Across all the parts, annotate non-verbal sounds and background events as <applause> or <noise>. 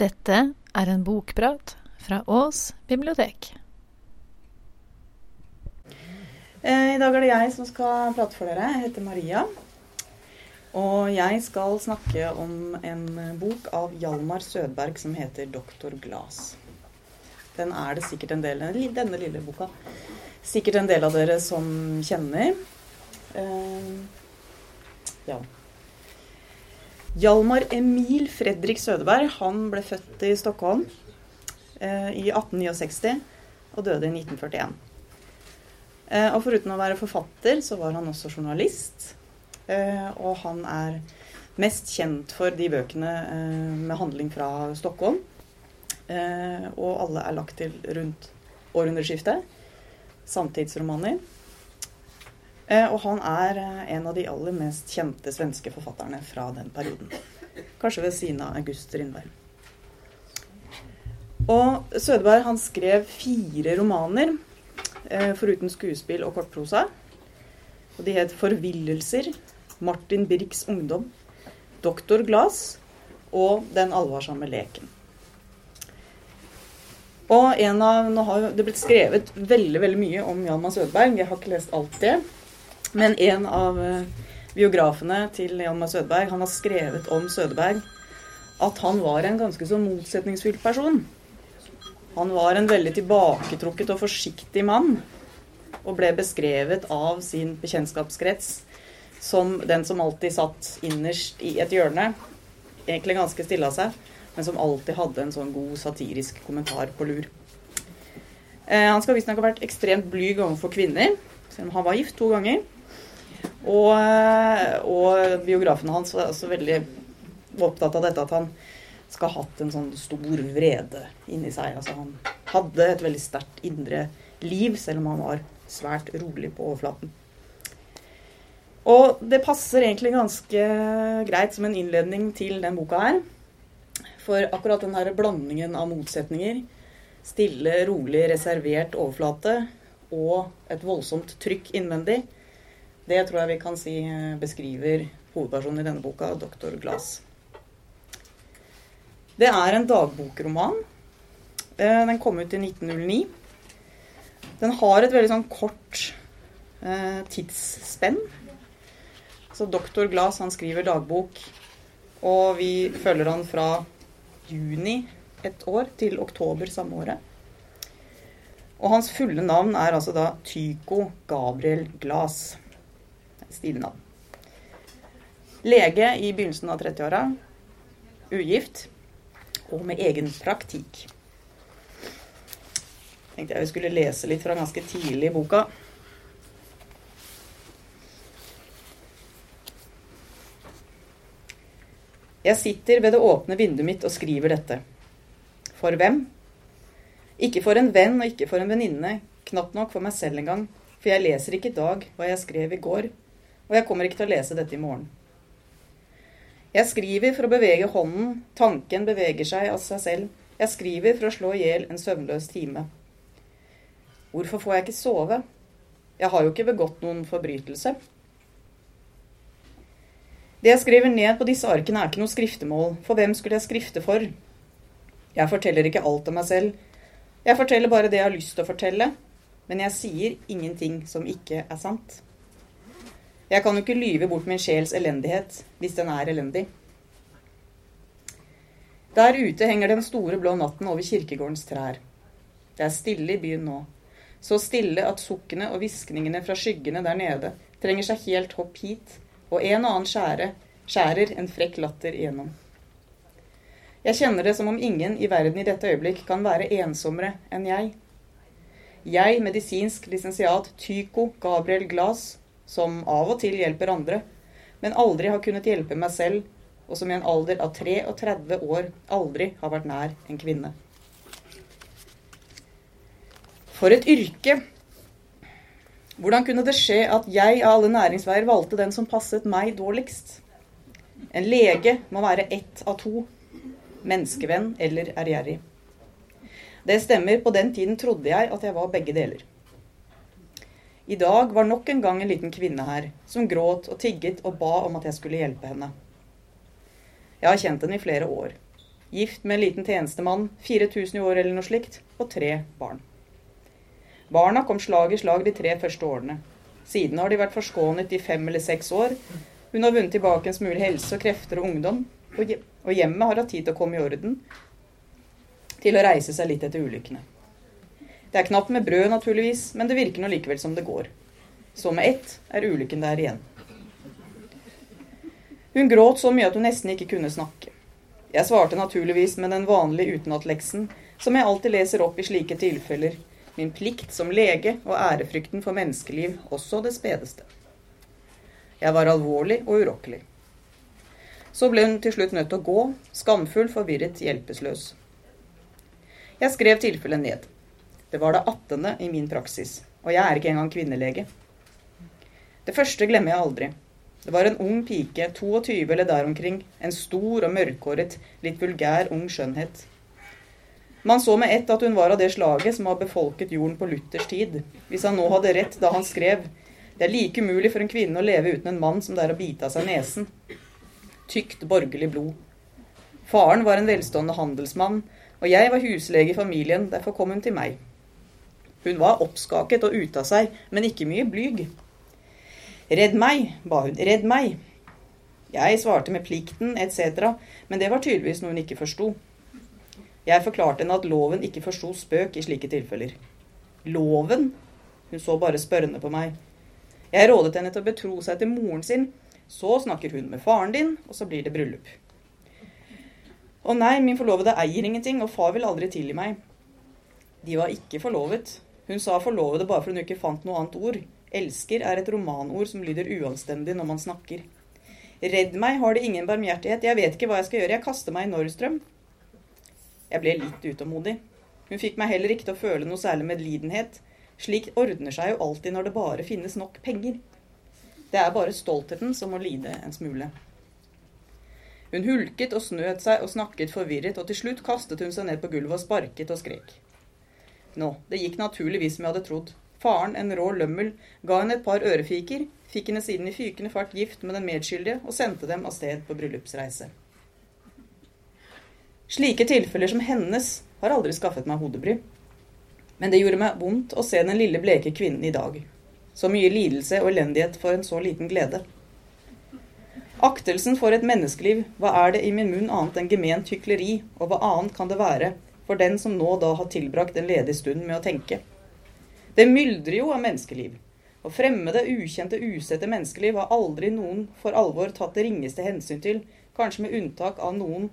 Dette er en bokprat fra Ås bibliotek. Eh, I dag er det jeg som skal prate for dere. Jeg heter Maria. Og jeg skal snakke om en bok av Hjalmar Sødberg som heter 'Doktor Glas'. Den er det sikkert en del denne lille boka. Sikkert en del av dere som kjenner. Eh, ja. Hjalmar Emil Fredrik Sødeberg han ble født i Stockholm eh, i 1869 og døde i 1941. Eh, og foruten å være forfatter, så var han også journalist. Eh, og han er mest kjent for de bøkene eh, med handling fra Stockholm. Eh, og alle er lagt til rundt århundreskiftet. Samtidsromaner. Eh, og han er eh, en av de aller mest kjente svenske forfatterne fra den perioden. Kanskje ved siden av August Rindberg. Og Sødeberg han skrev fire romaner eh, foruten skuespill og kortprosa. Og de het 'Forvillelser', 'Martin Birks ungdom', 'Doktor Glas' og 'Den alvorsomme leken'. Og en av, Nå har det blitt skrevet veldig veldig mye om Hjalmar Sødeberg. Jeg har ikke lest alt det. Men en av biografene til Hjalmar Sødeberg han har skrevet om Sødeberg at han var en ganske så motsetningsfylt person. Han var en veldig tilbaketrukket og forsiktig mann. Og ble beskrevet av sin bekjentskapskrets som den som alltid satt innerst i et hjørne. Egentlig ganske stille av seg men som alltid hadde en sånn god satirisk kommentar på lur. Eh, han skal visstnok ha vært ekstremt blyg overfor kvinner, selv om han var gift to ganger. Og, eh, og biografen hans var også veldig opptatt av dette at han skal ha hatt en sånn stor vrede inni seg. Altså han hadde et veldig sterkt indre liv, selv om han var svært rolig på overflaten. Og det passer egentlig ganske greit som en innledning til den boka her. For akkurat den her blandingen av motsetninger, stille, rolig, reservert overflate og et voldsomt trykk innvendig, det tror jeg vi kan si beskriver hovedpersonen i denne boka, doktor Glass. Det er en dagbokroman. Den kom ut i 1909. Den har et veldig sånn kort eh, tidsspenn. Så doktor Glass han skriver dagbok, og vi følger han fra juni et år til oktober samme året. Og hans fulle navn er altså da Tycho Gabriel Glas. Navn. Lege i begynnelsen av 30-åra. Ugift. Og med egen praktikk. Tenkte jeg vi skulle lese litt fra ganske tidlig i boka. Jeg sitter ved det åpne vinduet mitt og skriver dette. For hvem? Ikke for en venn og ikke for en venninne, knapt nok for meg selv engang, for jeg leser ikke i dag hva jeg skrev i går, og jeg kommer ikke til å lese dette i morgen. Jeg skriver for å bevege hånden, tanken beveger seg av seg selv, jeg skriver for å slå i hjel en søvnløs time. Hvorfor får jeg ikke sove? Jeg har jo ikke begått noen forbrytelse. Det jeg skriver ned på disse arkene, er ikke noe skriftemål. For hvem skulle jeg skrifte for? Jeg forteller ikke alt om meg selv. Jeg forteller bare det jeg har lyst til å fortelle. Men jeg sier ingenting som ikke er sant. Jeg kan jo ikke lyve bort min sjels elendighet, hvis den er elendig. Der ute henger den store blå natten over kirkegårdens trær. Det er stille i byen nå. Så stille at sukkene og hviskningene fra skyggene der nede trenger seg helt hopp hit og en og annen skjære skjærer en frekk latter igjennom. Jeg kjenner det som om ingen i verden i dette øyeblikk kan være ensommere enn jeg. Jeg, medisinsk lisensiat Tycho Gabriel Glas, som av og til hjelper andre, men aldri har kunnet hjelpe meg selv, og som i en alder av 33 år aldri har vært nær en kvinne. For et yrke! Hvordan kunne det skje at jeg av alle næringsveier valgte den som passet meg dårligst? En lege må være ett av to. Menneskevenn eller ærgjerrig. Det stemmer, på den tiden trodde jeg at jeg var begge deler. I dag var nok en gang en liten kvinne her, som gråt og tigget og ba om at jeg skulle hjelpe henne. Jeg har kjent henne i flere år. gift med en liten tjenestemann, 4000 i år eller noe slikt, og tre barn. Barna kom slag i slag de tre første årene. Siden har de vært forskånet i fem eller seks år. Hun har vunnet tilbake en smule helse og krefter og ungdom, og hjemmet har hatt tid til å komme i orden, til å reise seg litt etter ulykkene. Det er knapt med brød, naturligvis, men det virker nå likevel som det går. Så med ett er ulykken der igjen. Hun gråt så mye at hun nesten ikke kunne snakke. Jeg svarte naturligvis med den vanlige utenatleksen, som jeg alltid leser opp i slike tilfeller. Min plikt som lege og ærefrykten for menneskeliv, også det spedeste. Jeg var alvorlig og urokkelig. Så ble hun til slutt nødt til å gå, skamfull, forvirret, hjelpeløs. Jeg skrev tilfellet ned. Det var det attende i min praksis, og jeg er ikke engang kvinnelege. Det første glemmer jeg aldri. Det var en ung pike, 22 eller der omkring, en stor og mørkhåret, litt vulgær ung skjønnhet. Man så med ett at hun var av det slaget som har befolket jorden på Luthers tid. Hvis han nå hadde rett da han skrev det er like umulig for en kvinne å leve uten en mann som det er å bite av seg nesen. Tykt borgerlig blod. Faren var en velstående handelsmann, og jeg var huslege i familien, derfor kom hun til meg. Hun var oppskaket og ute av seg, men ikke mye blyg. Redd meg, ba hun, redd meg. Jeg svarte med plikten etc., men det var tydeligvis noe hun ikke forsto. Jeg forklarte henne at loven ikke forsto spøk i slike tilfeller. Loven? Hun så bare spørrende på meg. Jeg rådet henne til å betro seg til moren sin. Så snakker hun med faren din, og så blir det bryllup. Å nei, min forlovede eier ingenting, og far vil aldri tilgi meg. De var ikke forlovet. Hun sa forlovede bare fordi hun ikke fant noe annet ord. Elsker er et romanord som lyder uanstendig når man snakker. Redd meg har det ingen barmhjertighet. Jeg vet ikke hva jeg skal gjøre. Jeg kaster meg i Norrstrøm.» Jeg ble litt utålmodig. Hun fikk meg heller ikke til å føle noe særlig medlidenhet. Slikt ordner seg jo alltid når det bare finnes nok penger. Det er bare stoltheten som må lide en smule. Hun hulket og snøt seg og snakket forvirret, og til slutt kastet hun seg ned på gulvet og sparket og skrek. Nå, det gikk naturligvis som jeg hadde trodd. Faren, en rå lømmel, ga henne et par ørefiker, fikk henne siden i fykende fart gift med den medskyldige og sendte dem av sted på bryllupsreise. Slike tilfeller som hennes har aldri skaffet meg hodebry. Men det gjorde meg vondt å se den lille bleke kvinnen i dag. Så mye lidelse og elendighet for en så liten glede. Aktelsen for et menneskeliv, hva er det i min munn annet enn gement hykleri, og hva annet kan det være for den som nå da har tilbrakt en ledig stund med å tenke? Det myldrer jo av menneskeliv. Og fremmede, ukjente, usette menneskeliv har aldri noen for alvor tatt det ringeste hensyn til, kanskje med unntak av noen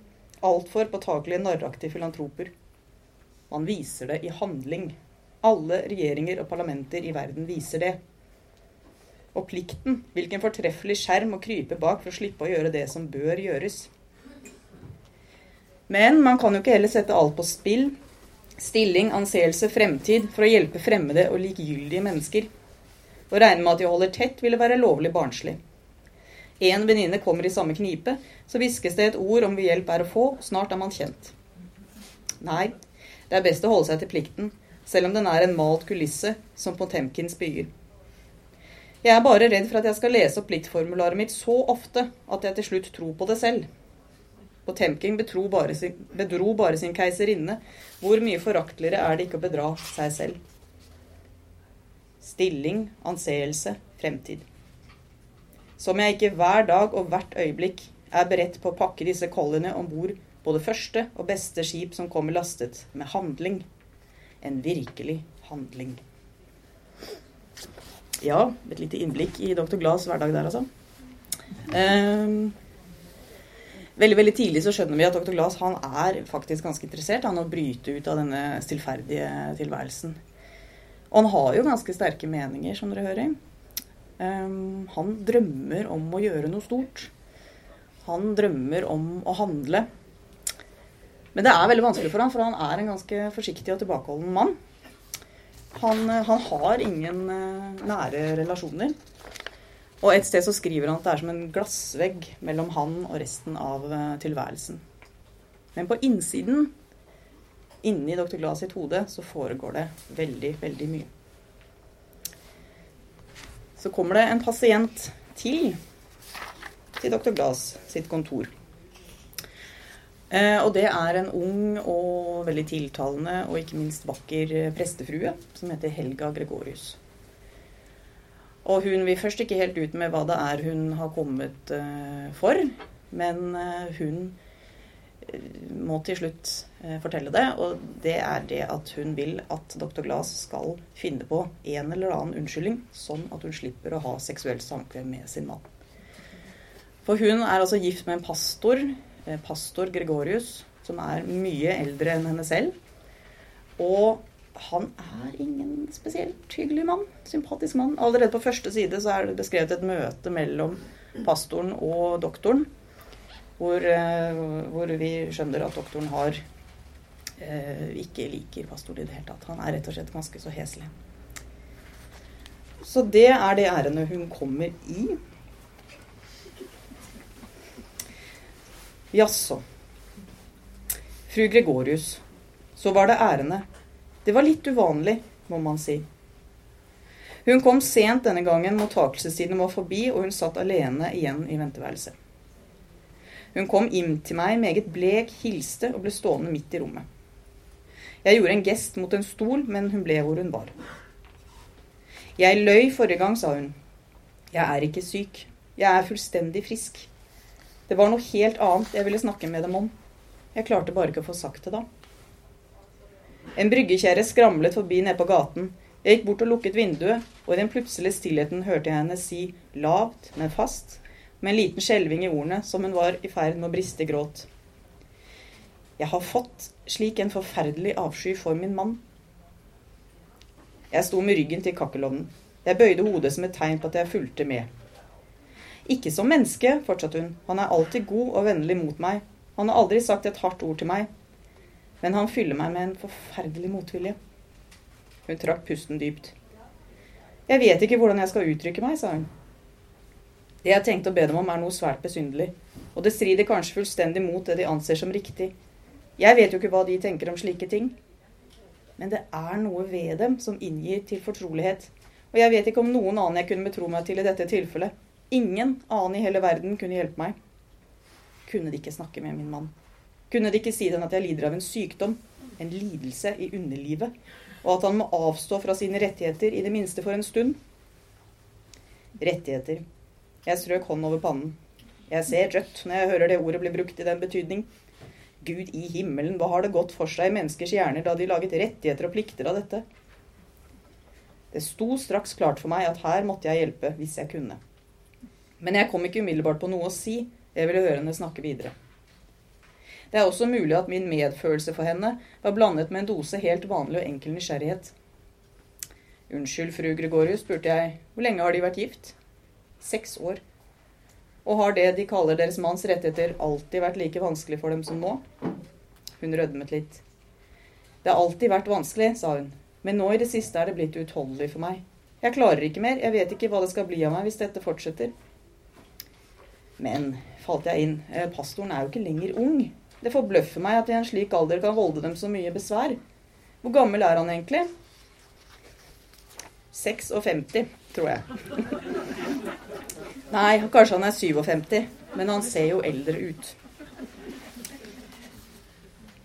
altfor påtakelige narraktige filantroper. Man viser det i handling. Alle regjeringer og parlamenter i verden viser det. Og plikten, hvilken fortreffelig skjerm å krype bak for å slippe å gjøre det som bør gjøres. Men man kan jo ikke heller sette alt på spill stilling, anseelse, fremtid for å hjelpe fremmede og likegyldige mennesker. Å regne med at de holder tett, ville være lovlig barnslig. En venninne kommer i samme knipe, så hviskes det et ord om hvor hjelp er å få, snart er man kjent. Nei, det er best å holde seg til plikten, selv om den er en malt kulisse som Potemkins byer. Jeg er bare redd for at jeg skal lese opp pliktformularet mitt så ofte at jeg til slutt tror på det selv. Potemkin bedro bare, sin, bedro bare sin keiserinne. Hvor mye forakteligere er det ikke å bedra seg selv? Stilling, anseelse, fremtid. Som jeg ikke hver dag og hvert øyeblikk er beredt på å pakke disse kolliene om bord på det første og beste skip som kommer lastet med handling. En virkelig handling. Ja, et lite innblikk i Dr. Glads hverdag der, altså. Um, veldig veldig tidlig så skjønner vi at dr. Glass han er faktisk ganske interessert i å bryte ut av denne stillferdige tilværelsen. Og han har jo ganske sterke meninger, som dere hører. Um, han drømmer om å gjøre noe stort. Han drømmer om å handle. Men det er veldig vanskelig for han, for han er en ganske forsiktig og tilbakeholden mann. Han, han har ingen uh, nære relasjoner. Og et sted så skriver han at det er som en glassvegg mellom han og resten av eh, tilværelsen. Men på innsiden, inni dr. Glass sitt hode, så foregår det veldig, veldig mye. Så kommer det en pasient til til dr. Glass sitt kontor. Eh, og det er en ung og veldig tiltalende og ikke minst vakker eh, prestefrue som heter Helga Gregorius. Og hun vil først ikke helt ut med hva det er hun har kommet eh, for, men eh, hun eh, må til slutt fortelle det, og det er det at hun vil at dr. Glass skal finne på en eller annen unnskyldning, sånn at hun slipper å ha seksuelt samkvem med sin mann. For hun er altså gift med en pastor, pastor Gregorius, som er mye eldre enn henne selv. Og han er ingen spesielt hyggelig mann. Sympatisk mann. Allerede på første side så er det beskrevet et møte mellom pastoren og doktoren. Hvor, eh, hvor vi skjønner at doktoren har eh, ikke liker pastoren i det hele tatt. Han er rett og slett ganske så heslig. Så det er det ærendet hun kommer i. Jaså. Fru Gregorius. Så var det ærende. Det var litt uvanlig, må man si. Hun kom sent denne gangen, mottakelsestiden var forbi, og hun satt alene igjen i venteværelset. Hun kom inn til meg meget blek, hilste og ble stående midt i rommet. Jeg gjorde en gest mot en stol, men hun ble hvor hun var. Jeg løy forrige gang, sa hun. Jeg er ikke syk. Jeg er fullstendig frisk. Det var noe helt annet jeg ville snakke med dem om. Jeg klarte bare ikke å få sagt det da. En bryggekjerre skramlet forbi nede på gaten. Jeg gikk bort og lukket vinduet, og i den plutselige stillheten hørte jeg henne si lavt, men fast, med en liten skjelving i ordene, som hun var i ferd med å briste i gråt. Jeg har fått slik en forferdelig avsky for min mann. Jeg sto med ryggen til kakkelovnen. Jeg bøyde hodet som et tegn på at jeg fulgte med. Ikke som menneske, fortsatte hun. Han er alltid god og vennlig mot meg. Han har aldri sagt et hardt ord til meg. Men han fyller meg med en forferdelig motvilje. Hun trakk pusten dypt. Jeg vet ikke hvordan jeg skal uttrykke meg, sa hun. Det jeg tenkte å be dem om, er noe svært besynderlig. Og det strider kanskje fullstendig mot det de anser som riktig. Jeg vet jo ikke hva de tenker om slike ting. Men det er noe ved dem som inngir til fortrolighet. Og jeg vet ikke om noen annen jeg kunne betro meg til i dette tilfellet. Ingen annen i hele verden kunne hjelpe meg. Kunne de ikke snakke med min mann? Kunne de ikke si den at jeg lider av en sykdom, en lidelse i underlivet, og at han må avstå fra sine rettigheter, i det minste for en stund? Rettigheter. Jeg strøk hånden over pannen. Jeg ser rødt når jeg hører det ordet bli brukt i den betydning. Gud i himmelen, hva har det gått for seg i menneskers hjerner da de laget rettigheter og plikter av dette? Det sto straks klart for meg at her måtte jeg hjelpe hvis jeg kunne. Men jeg kom ikke umiddelbart på noe å si. Jeg ville høre henne snakke videre. Det er også mulig at min medfølelse for henne var blandet med en dose helt vanlig og enkel nysgjerrighet. Unnskyld, fru Gregorius, spurte jeg. Hvor lenge har de vært gift? Seks år. Og har det de kaller deres manns rettigheter, alltid vært like vanskelig for dem som nå? Hun rødmet litt. Det har alltid vært vanskelig, sa hun. Men nå i det siste er det blitt uutholdelig for meg. Jeg klarer ikke mer. Jeg vet ikke hva det skal bli av meg hvis dette fortsetter. Men, falt jeg inn, eh, pastoren er jo ikke lenger ung. Det forbløffer meg at i en slik alder kan volde dem så mye besvær. Hvor gammel er han egentlig? 56, tror jeg. <laughs> Nei, kanskje han er 57, men han ser jo eldre ut.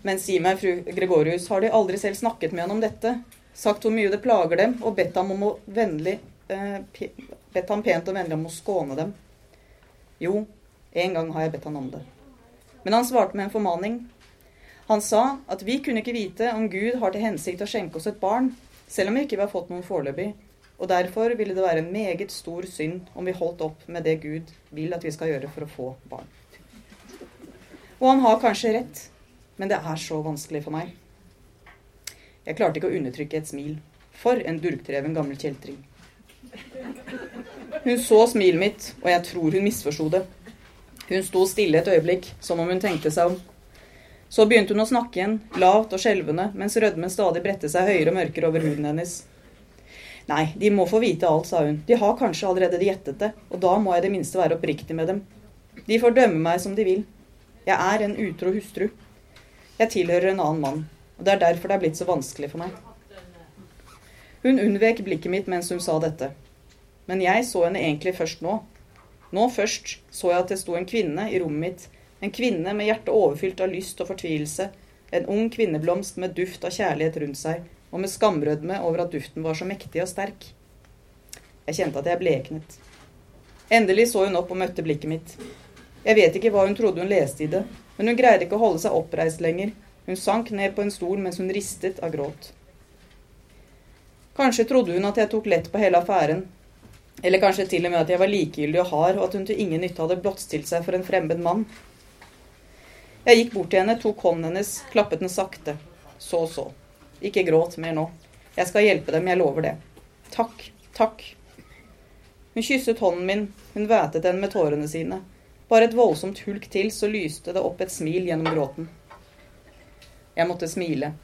Men si meg, fru Gregorius, har De aldri selv snakket med han om dette? Sagt hvor mye det plager dem, og bedt ham, om å vennlig, eh, bedt ham pent og vennlig om å skåne dem? Jo, en gang har jeg bedt han om det. Men han svarte med en formaning. Han sa at vi kunne ikke vite om Gud har til hensikt å skjenke oss et barn, selv om vi ikke har fått noen foreløpig. Og derfor ville det være en meget stor synd om vi holdt opp med det Gud vil at vi skal gjøre for å få barn. Og han har kanskje rett, men det er så vanskelig for meg. Jeg klarte ikke å undertrykke et smil. For en durkdreven gammel kjeltring. Hun så smilet mitt, og jeg tror hun misforsto det. Hun sto stille et øyeblikk, som om hun tenkte seg om. Så begynte hun å snakke igjen, lavt og skjelvende, mens rødmen stadig bredte seg høyere og mørkere over huden hennes. Nei, de må få vite alt, sa hun. De har kanskje allerede gjettet det, og da må jeg i det minste være oppriktig med dem. De får dømme meg som de vil. Jeg er en utro hustru. Jeg tilhører en annen mann, og det er derfor det er blitt så vanskelig for meg. Hun unnvek blikket mitt mens hun sa dette. Men jeg så henne egentlig først nå. Nå først så jeg at det sto en kvinne i rommet mitt, En kvinne med hjertet overfylt av lyst og fortvilelse. En ung kvinneblomst med duft av kjærlighet rundt seg, og med skamrødme over at duften var så mektig og sterk. Jeg kjente at jeg bleknet. Endelig så hun opp og møtte blikket mitt. Jeg vet ikke hva hun trodde hun leste i det, men hun greide ikke å holde seg oppreist lenger. Hun sank ned på en stol mens hun ristet av gråt. Kanskje trodde hun at jeg tok lett på hele affæren, eller kanskje til og med at jeg var likegyldig og hard, og at hun til ingen nytte hadde blottstilt seg for en fremmed mann. Jeg gikk bort til henne, tok hånden hennes, klappet den sakte. Så, så. Ikke gråt mer nå. Jeg skal hjelpe dem, jeg lover det. Takk, takk. Hun kysset hånden min, hun vætet den med tårene sine. Bare et voldsomt hulk til, så lyste det opp et smil gjennom gråten. Jeg måtte smile.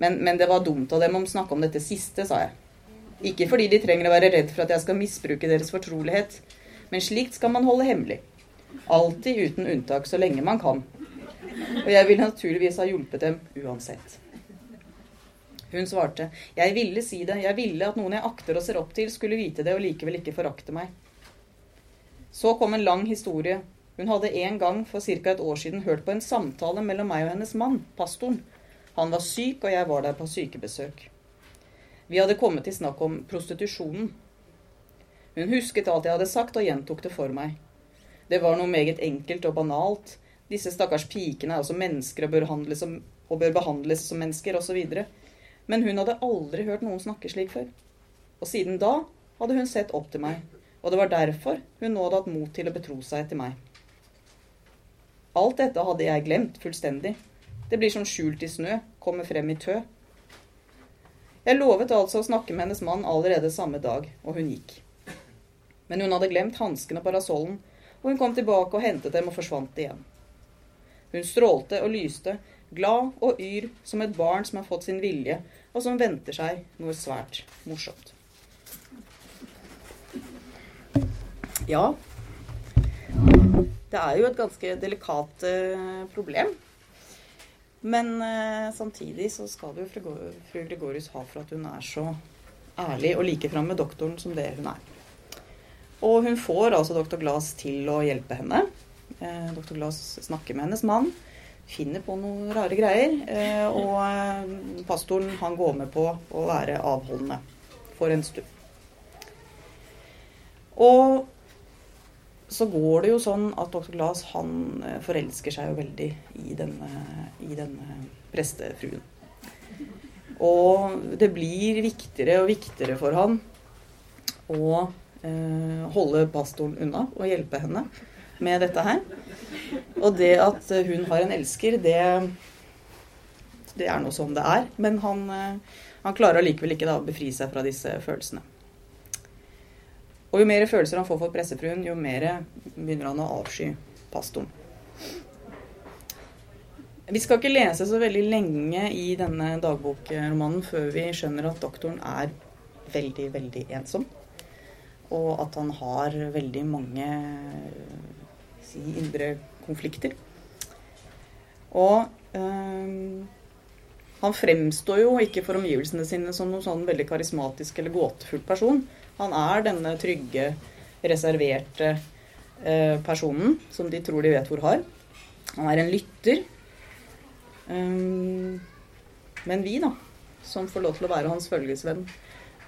Men, men det var dumt av dem å snakke om dette siste, sa jeg. Ikke fordi de trenger å være redd for at jeg skal misbruke deres fortrolighet, men slikt skal man holde hemmelig. Alltid uten unntak, så lenge man kan. Og jeg ville naturligvis ha hjulpet dem uansett. Hun svarte, jeg ville si det, jeg ville at noen jeg akter og ser opp til, skulle vite det og likevel ikke forakte meg. Så kom en lang historie. Hun hadde en gang for ca. et år siden hørt på en samtale mellom meg og hennes mann, pastoren. Han var syk, og jeg var der på sykebesøk. Vi hadde kommet til snakk om prostitusjonen. Hun husket alt jeg hadde sagt, og gjentok det for meg. Det var noe meget enkelt og banalt. Disse stakkars pikene er også mennesker og bør, som, og bør behandles som mennesker, osv. Men hun hadde aldri hørt noen snakke slik før. Og siden da hadde hun sett opp til meg, og det var derfor hun nå hadde hatt mot til å betro seg til meg. Alt dette hadde jeg glemt fullstendig. Det blir som skjult i snø, kommer frem i tø. Jeg lovet altså å snakke med hennes mann allerede samme dag, og hun gikk. Men hun hadde glemt hansken og parasollen, og hun kom tilbake og hentet dem og forsvant igjen. Hun strålte og lyste, glad og yr som et barn som har fått sin vilje, og som venter seg noe svært morsomt. Ja, det er jo et ganske delikat eh, problem. Men eh, samtidig så skal jo fru, fru Gregorius ha for at hun er så ærlig og like fram med doktoren som det hun er. Og hun får altså doktor Glass til å hjelpe henne. Eh, doktor Glass snakker med hennes mann, finner på noen rare greier. Eh, og eh, pastoren han går med på å være avholdende for en stund. Og så går det jo sånn at dr. Glass han eh, forelsker seg jo veldig i denne, i denne prestefruen. Og det blir viktigere og viktigere for han å eh, holde pastoren unna og hjelpe henne med dette her. Og det at hun har en elsker, det, det er nå som det er. Men han, eh, han klarer allikevel ikke da å befri seg fra disse følelsene. Og jo mer følelser han får for pressefruen, jo mer begynner han å avsky pastoren. Vi skal ikke lese så veldig lenge i denne dagbokromanen før vi skjønner at doktoren er veldig, veldig ensom. Og at han har veldig mange si, indre konflikter. Og øh, han fremstår jo ikke for omgivelsene sine som noen sånn veldig karismatisk eller gåtefull person. Han er denne trygge, reserverte eh, personen som de tror de vet hvor har. Han er en lytter. Um, men vi, da, som får lov til å være hans følgesvenn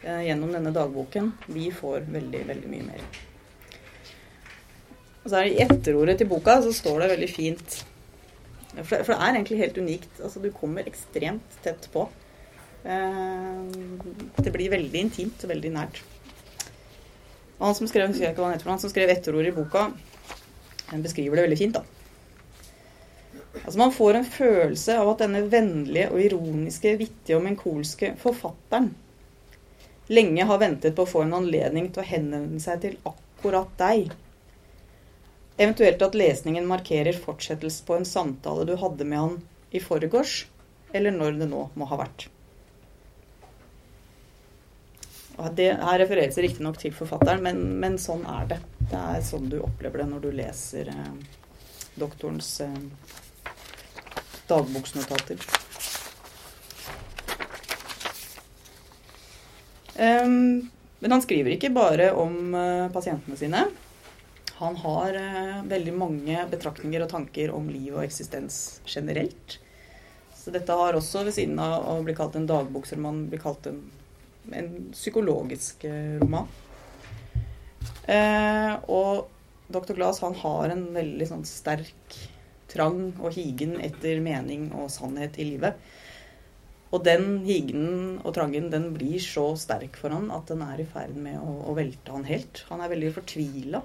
eh, gjennom denne dagboken, vi får veldig, veldig mye mer. Og så er det I etterordet til boka så står det veldig fint For for det er egentlig helt unikt. Altså, du kommer ekstremt tett på. Eh, det blir veldig intimt og veldig nært. Og han som skrev, jeg ikke hva han, heter, han som skrev etterordet i boka, han beskriver det veldig fint. da. Altså Man får en følelse av at denne vennlige og ironiske, vittige og menkolske forfatteren lenge har ventet på å få en anledning til å henvende seg til akkurat deg. Eventuelt at lesningen markerer fortsettelse på en samtale du hadde med han i forgårs, eller når det nå må ha vært. Det her refereres riktignok til forfatteren, men, men, sånn er det. Det er sånn du opplever det når du leser eh, doktorens eh, dagboksnotater. Um, men han skriver ikke bare om uh, pasientene sine. Han har uh, veldig mange betraktninger og tanker om liv og eksistens generelt. Så dette har også, ved siden av å bli kalt en dagboksroman, blir kalt en, en psykologisk eh, roman. Eh, og Dr. Glass han har en veldig sånn sterk trang og higen etter mening og sannhet i livet. Og den higenen og trangen den blir så sterk for han at den er i ferd med å, å velte han helt. Han er veldig fortvila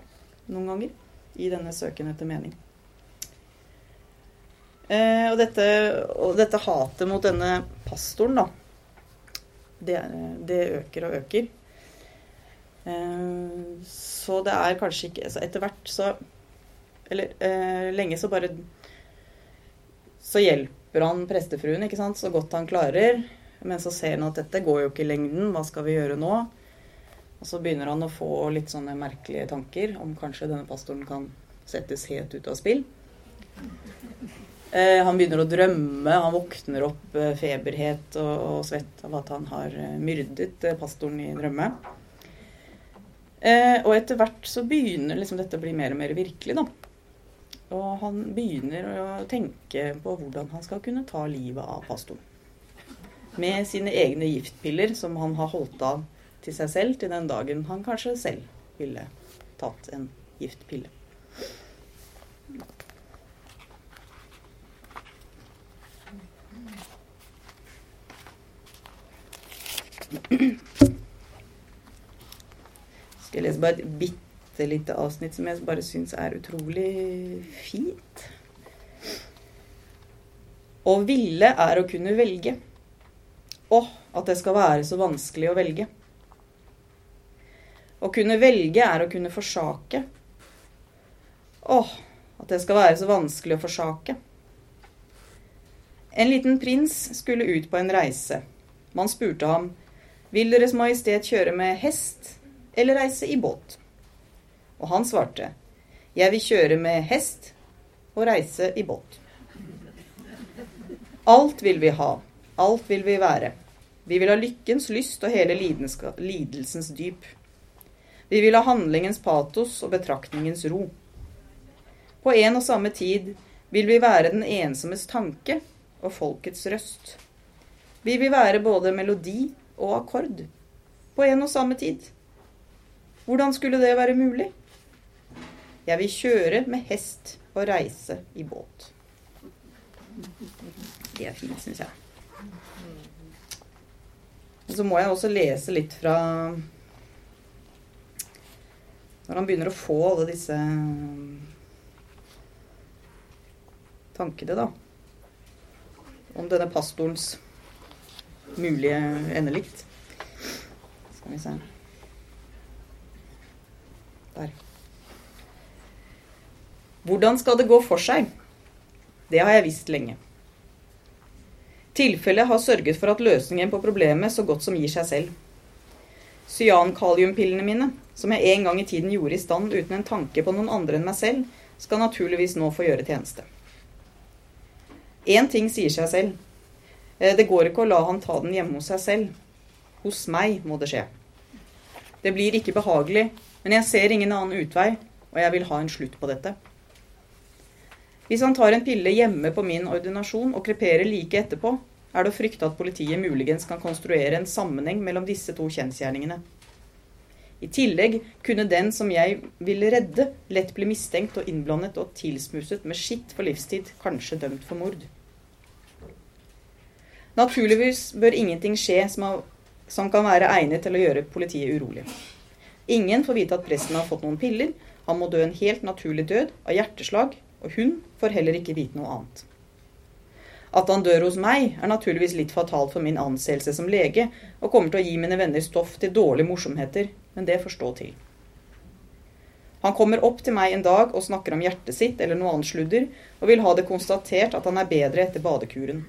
noen ganger i denne søken etter mening. Eh, og, dette, og, dette, hatet mot denne pastoren, da, det, det øker og øker. Eh, så det er kanskje ikke altså Etter hvert så Eller eh, lenge så bare Så hjelper han prestefruen ikke sant, så godt han klarer. Men så ser han at dette går jo ikke i lengden, hva skal vi gjøre nå? Og så begynner han å få litt sånne merkelige tanker om kanskje denne pastoren kan settes helt ut av spill. Eh, han begynner å drømme, han våkner opp eh, feberhet og, og, svett av at han har eh, myrdet pastoren i drømme. Og etter hvert så begynner liksom dette å bli mer og mer virkelig, da. Og han begynner å tenke på hvordan han skal kunne ta livet av pastoren. Med sine egne giftpiller som han har holdt av til seg selv til den dagen han kanskje selv ville tatt en giftpille. Lese bare et bitte lite avsnitt som jeg bare syns er utrolig fint. Å ville er å kunne velge. Å, at det skal være så vanskelig å velge. Å kunne velge er å kunne forsake. Å, at det skal være så vanskelig å forsake. En liten prins skulle ut på en reise. Man spurte ham, vil Deres Majestet kjøre med hest eller reise i båt? Og han svarte, jeg vil kjøre med hest og reise i båt. Alt vil vi ha, alt vil vi være. Vi vil ha lykkens lyst og hele lidelsens dyp. Vi vil ha handlingens patos og betraktningens ro. På en og samme tid vil vi være den ensommes tanke og folkets røst. Vi vil være både melodi og akkord på en og samme tid. Hvordan skulle det være mulig? Jeg vil kjøre med hest og reise i båt. Det er fint, syns jeg. Og så må jeg også lese litt fra Når han begynner å få alle disse tankene, da. Om denne pastorens mulige endelikt. Skal vi se Der. Hvordan skal det gå for seg? Det har jeg visst lenge. Tilfellet har sørget for at løsningen på problemet så godt som gir seg selv. Cyankaliumpillene mine, som jeg en gang i tiden gjorde i stand uten en tanke på noen andre enn meg selv, skal naturligvis nå få gjøre tjeneste. Én ting sier seg selv. Eh, det går ikke å la han ta den hjemme hos seg selv. Hos meg må det skje. Det blir ikke behagelig, men jeg ser ingen annen utvei, og jeg vil ha en slutt på dette. Hvis han tar en pille hjemme på min ordinasjon og kreperer like etterpå, er det å frykte at politiet muligens kan konstruere en sammenheng mellom disse to kjensgjerningene. I tillegg kunne den som jeg ville redde, lett bli mistenkt og innblandet og tilsmuset med skitt for livstid, kanskje dømt for mord. Naturligvis bør ingenting skje som, som kan være egnet til å gjøre politiet urolig. Ingen får vite at presten har fått noen piller. Han må dø en helt naturlig død av hjerteslag og hun får heller ikke vite noe annet. At han dør hos meg, er naturligvis litt fatalt for min anseelse som lege, og kommer til å gi mine venner stoff til dårlige morsomheter, men det får stå til. Han kommer opp til meg en dag og snakker om hjertet sitt eller noe annet sludder, og vil ha det konstatert at han er bedre etter badekuren.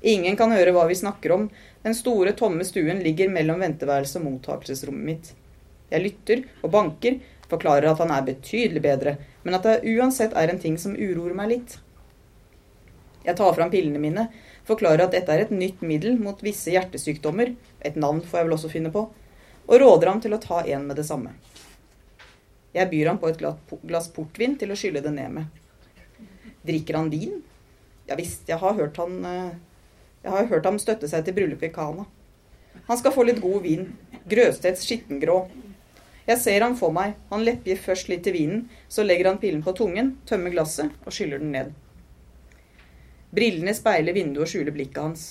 Ingen kan høre hva vi snakker om, den store, tomme stuen ligger mellom venteværelset og mottakelsesrommet mitt. Jeg lytter og banker, forklarer at han er betydelig bedre, men at det uansett er en ting som uroer meg litt. Jeg tar fram pillene mine, forklarer at dette er et nytt middel mot visse hjertesykdommer, et navn får jeg vel også finne på, og råder ham til å ta en med det samme. Jeg byr ham på et glass portvin til å skylle det ned med. Drikker han vin? Ja visst, jeg har hørt han eh, Jeg har hørt ham støtte seg til bryllupet i Kana. Han skal få litt god vin. grøstets skittengrå. Jeg ser han for meg. Han lepper først litt til vinen, så legger han pillen på tungen, tømmer glasset og skyller den ned. Brillene speiler vinduet og skjuler blikket hans.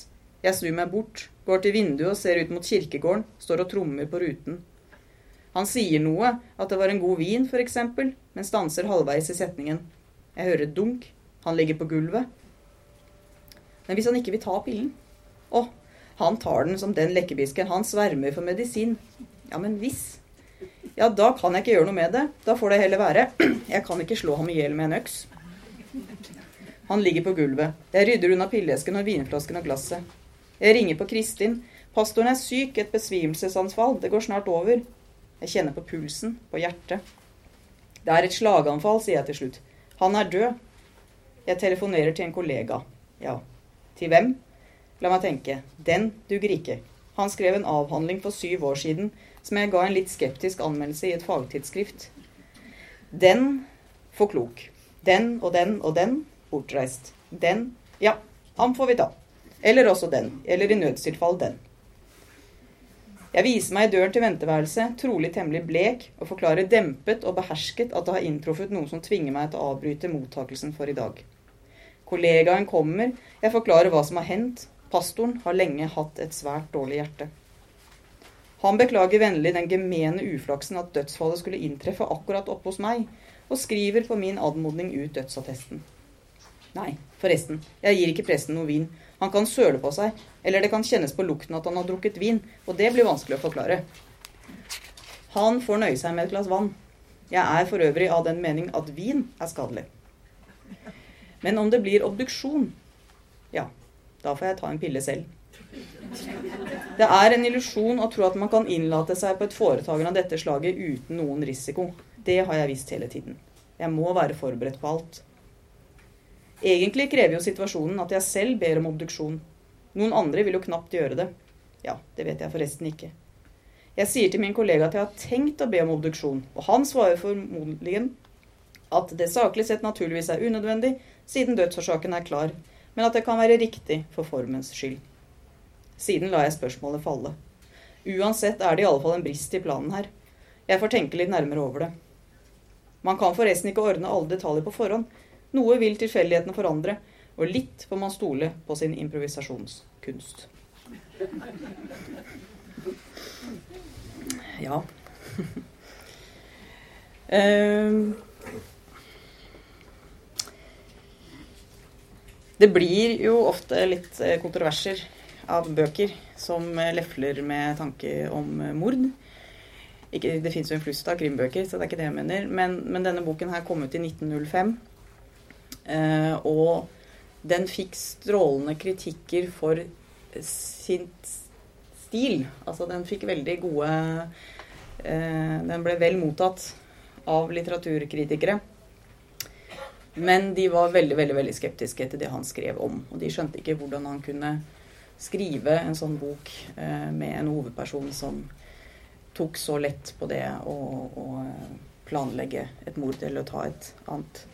Jeg snur meg bort, går til vinduet og ser ut mot kirkegården, står og trommer på ruten. Han sier noe, at det var en god vin, f.eks., men stanser halvveis i setningen. Jeg hører et dunk. Han ligger på gulvet. Men hvis han ikke vil ta pillen Å, han tar den som den lekkebisken. Han svermer for medisin. Ja, men hvis Ja, da kan jeg ikke gjøre noe med det. Da får det heller være. Jeg kan ikke slå ham i hjel med en øks. Han ligger på gulvet. Jeg rydder unna pilleesken og vinflasken og glasset. Jeg ringer på Kristin. Pastoren er syk, et besvimelsesanfall. Det går snart over. Jeg kjenner på pulsen, på hjertet. Det er et slaganfall, sier jeg til slutt. Han er død. Jeg telefonerer til en kollega. Ja. Til hvem? La meg tenke. Den duger ikke. Han skrev en avhandling for syv år siden som jeg ga en litt skeptisk anmeldelse i et fagtidsskrift. Den for klok. Den og den og den bortreist. Den Ja, han får vi ta. Eller også den. Eller i nødstilfall den. Jeg viser meg i døren til venteværelset, trolig temmelig blek, og forklarer dempet og behersket at det har inntruffet noe som tvinger meg til å avbryte mottakelsen for i dag. Kollegaen kommer, jeg forklarer hva som har hendt. Pastoren har lenge hatt et svært dårlig hjerte. Han beklager vennlig den gemene uflaksen at dødsfallet skulle inntreffe akkurat oppe hos meg, og skriver på min anmodning ut dødsattesten. Nei, forresten, jeg gir ikke presten noe vin. Han kan søle på seg, eller det kan kjennes på lukten at han har drukket vin, og det blir vanskelig å forklare. Han får nøye seg med et glass vann. Jeg er for øvrig av den mening at vin er skadelig. Men om det blir obduksjon, ja, da får jeg ta en pille selv. Det er en illusjon å tro at man kan innlate seg på et foretakende av dette slaget uten noen risiko. Det har jeg visst hele tiden. Jeg må være forberedt på alt. Egentlig krever jo situasjonen at jeg selv ber om obduksjon. Noen andre vil jo knapt gjøre det. Ja, det vet jeg forresten ikke. Jeg sier til min kollega at jeg har tenkt å be om obduksjon, og han svarer formodentlig at det saklig sett naturligvis er unødvendig, siden dødsårsaken er klar, men at det kan være riktig for formens skyld. Siden lar jeg spørsmålet falle. Uansett er det i alle fall en brist i planen her. Jeg får tenke litt nærmere over det. Man kan forresten ikke ordne alle detaljer på forhånd, noe vil tilfeldighetene forandre, og litt får man stole på sin improvisasjonskunst. Ja. <laughs> Ehm. Det blir jo ofte litt eh, kontroverser av bøker som eh, lefler med tanke om eh, mord. Ikke, det fins jo en flust av krimbøker, så det er ikke det jeg mener. Men, men denne boken her kom ut i 1905. Eh, og den fikk strålende kritikker for sin stil. Altså den fikk veldig gode eh, Den ble vel mottatt av litteraturkritikere. Men de var veldig veldig, veldig skeptiske til det han skrev om. Og de skjønte ikke hvordan han kunne skrive en sånn bok eh, med en hovedperson som tok så lett på det å, å planlegge et mord eller ta et annet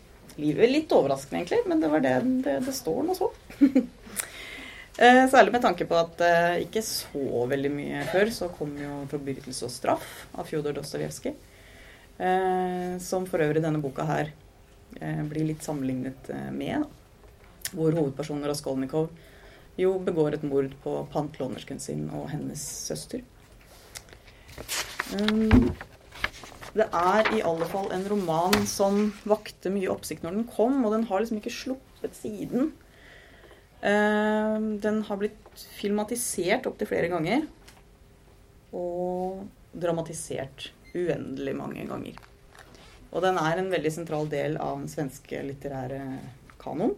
liv. Litt overraskende, egentlig, men det var det det, det står nå så. <laughs> Eh, særlig med tanke på at eh, ikke så veldig mye før så kom jo 'Forbrytelse og straff' av Fjodor Dostojevskij. Eh, som for øvrig denne boka her blir litt sammenlignet med. Hvor hovedpersonen Raskolnikov jo begår et mord på pantlånersken sin og hennes søster. Um, det er i alle fall en roman som vakte mye oppsikt når den kom, og den har liksom ikke sluppet siden. Eh, den har blitt filmatisert opptil flere ganger. Og dramatisert uendelig mange ganger. Og den er en veldig sentral del av den svenske litterære kanon.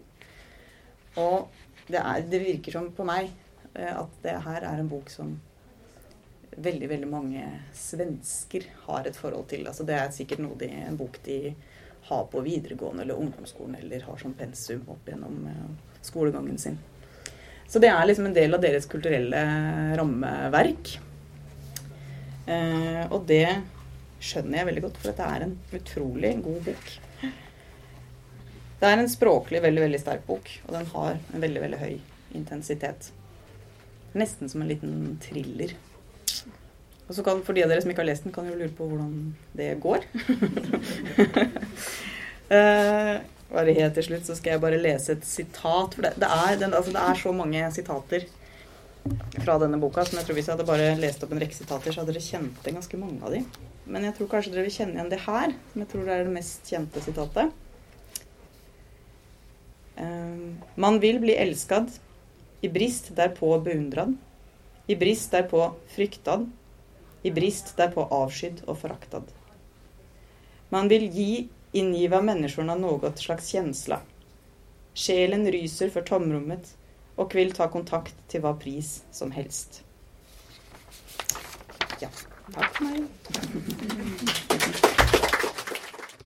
Og det, er, det virker som på meg eh, at det her er en bok som veldig veldig mange svensker har et forhold til. Altså, det er sikkert noe de, en bok de har på videregående eller ungdomsskolen eller har som pensum opp gjennom uh, skolegangen sin. Så det er liksom en del av deres kulturelle rammeverk. Eh, og det skjønner jeg veldig godt, for dette er en utrolig god bok. Det er en språklig veldig veldig sterk bok, og den har en veldig veldig høy intensitet. Nesten som en liten thriller. Og så kan, For de av dere som ikke har lest den, kan jo lure på hvordan det går. uh, <laughs> bare helt til slutt så skal jeg bare lese et sitat. For det, det, er, den, altså det er så mange sitater fra denne boka som jeg tror hvis jeg hadde bare lest opp en rekke sitater, så hadde dere kjent igjen ganske mange av de. Men jeg tror kanskje dere vil kjenne igjen det her, som jeg tror er det mest kjente sitatet. Um, man vil bli elskad, i brist derpå beundrad, i brist derpå fryktad, i brist derpå avskydd og foraktad. Man vil gi ingiva människorna något slags känsla. Sjelen ryser för tomrummet och vil ta kontakt til hva pris som helst. Ja, takk for meg.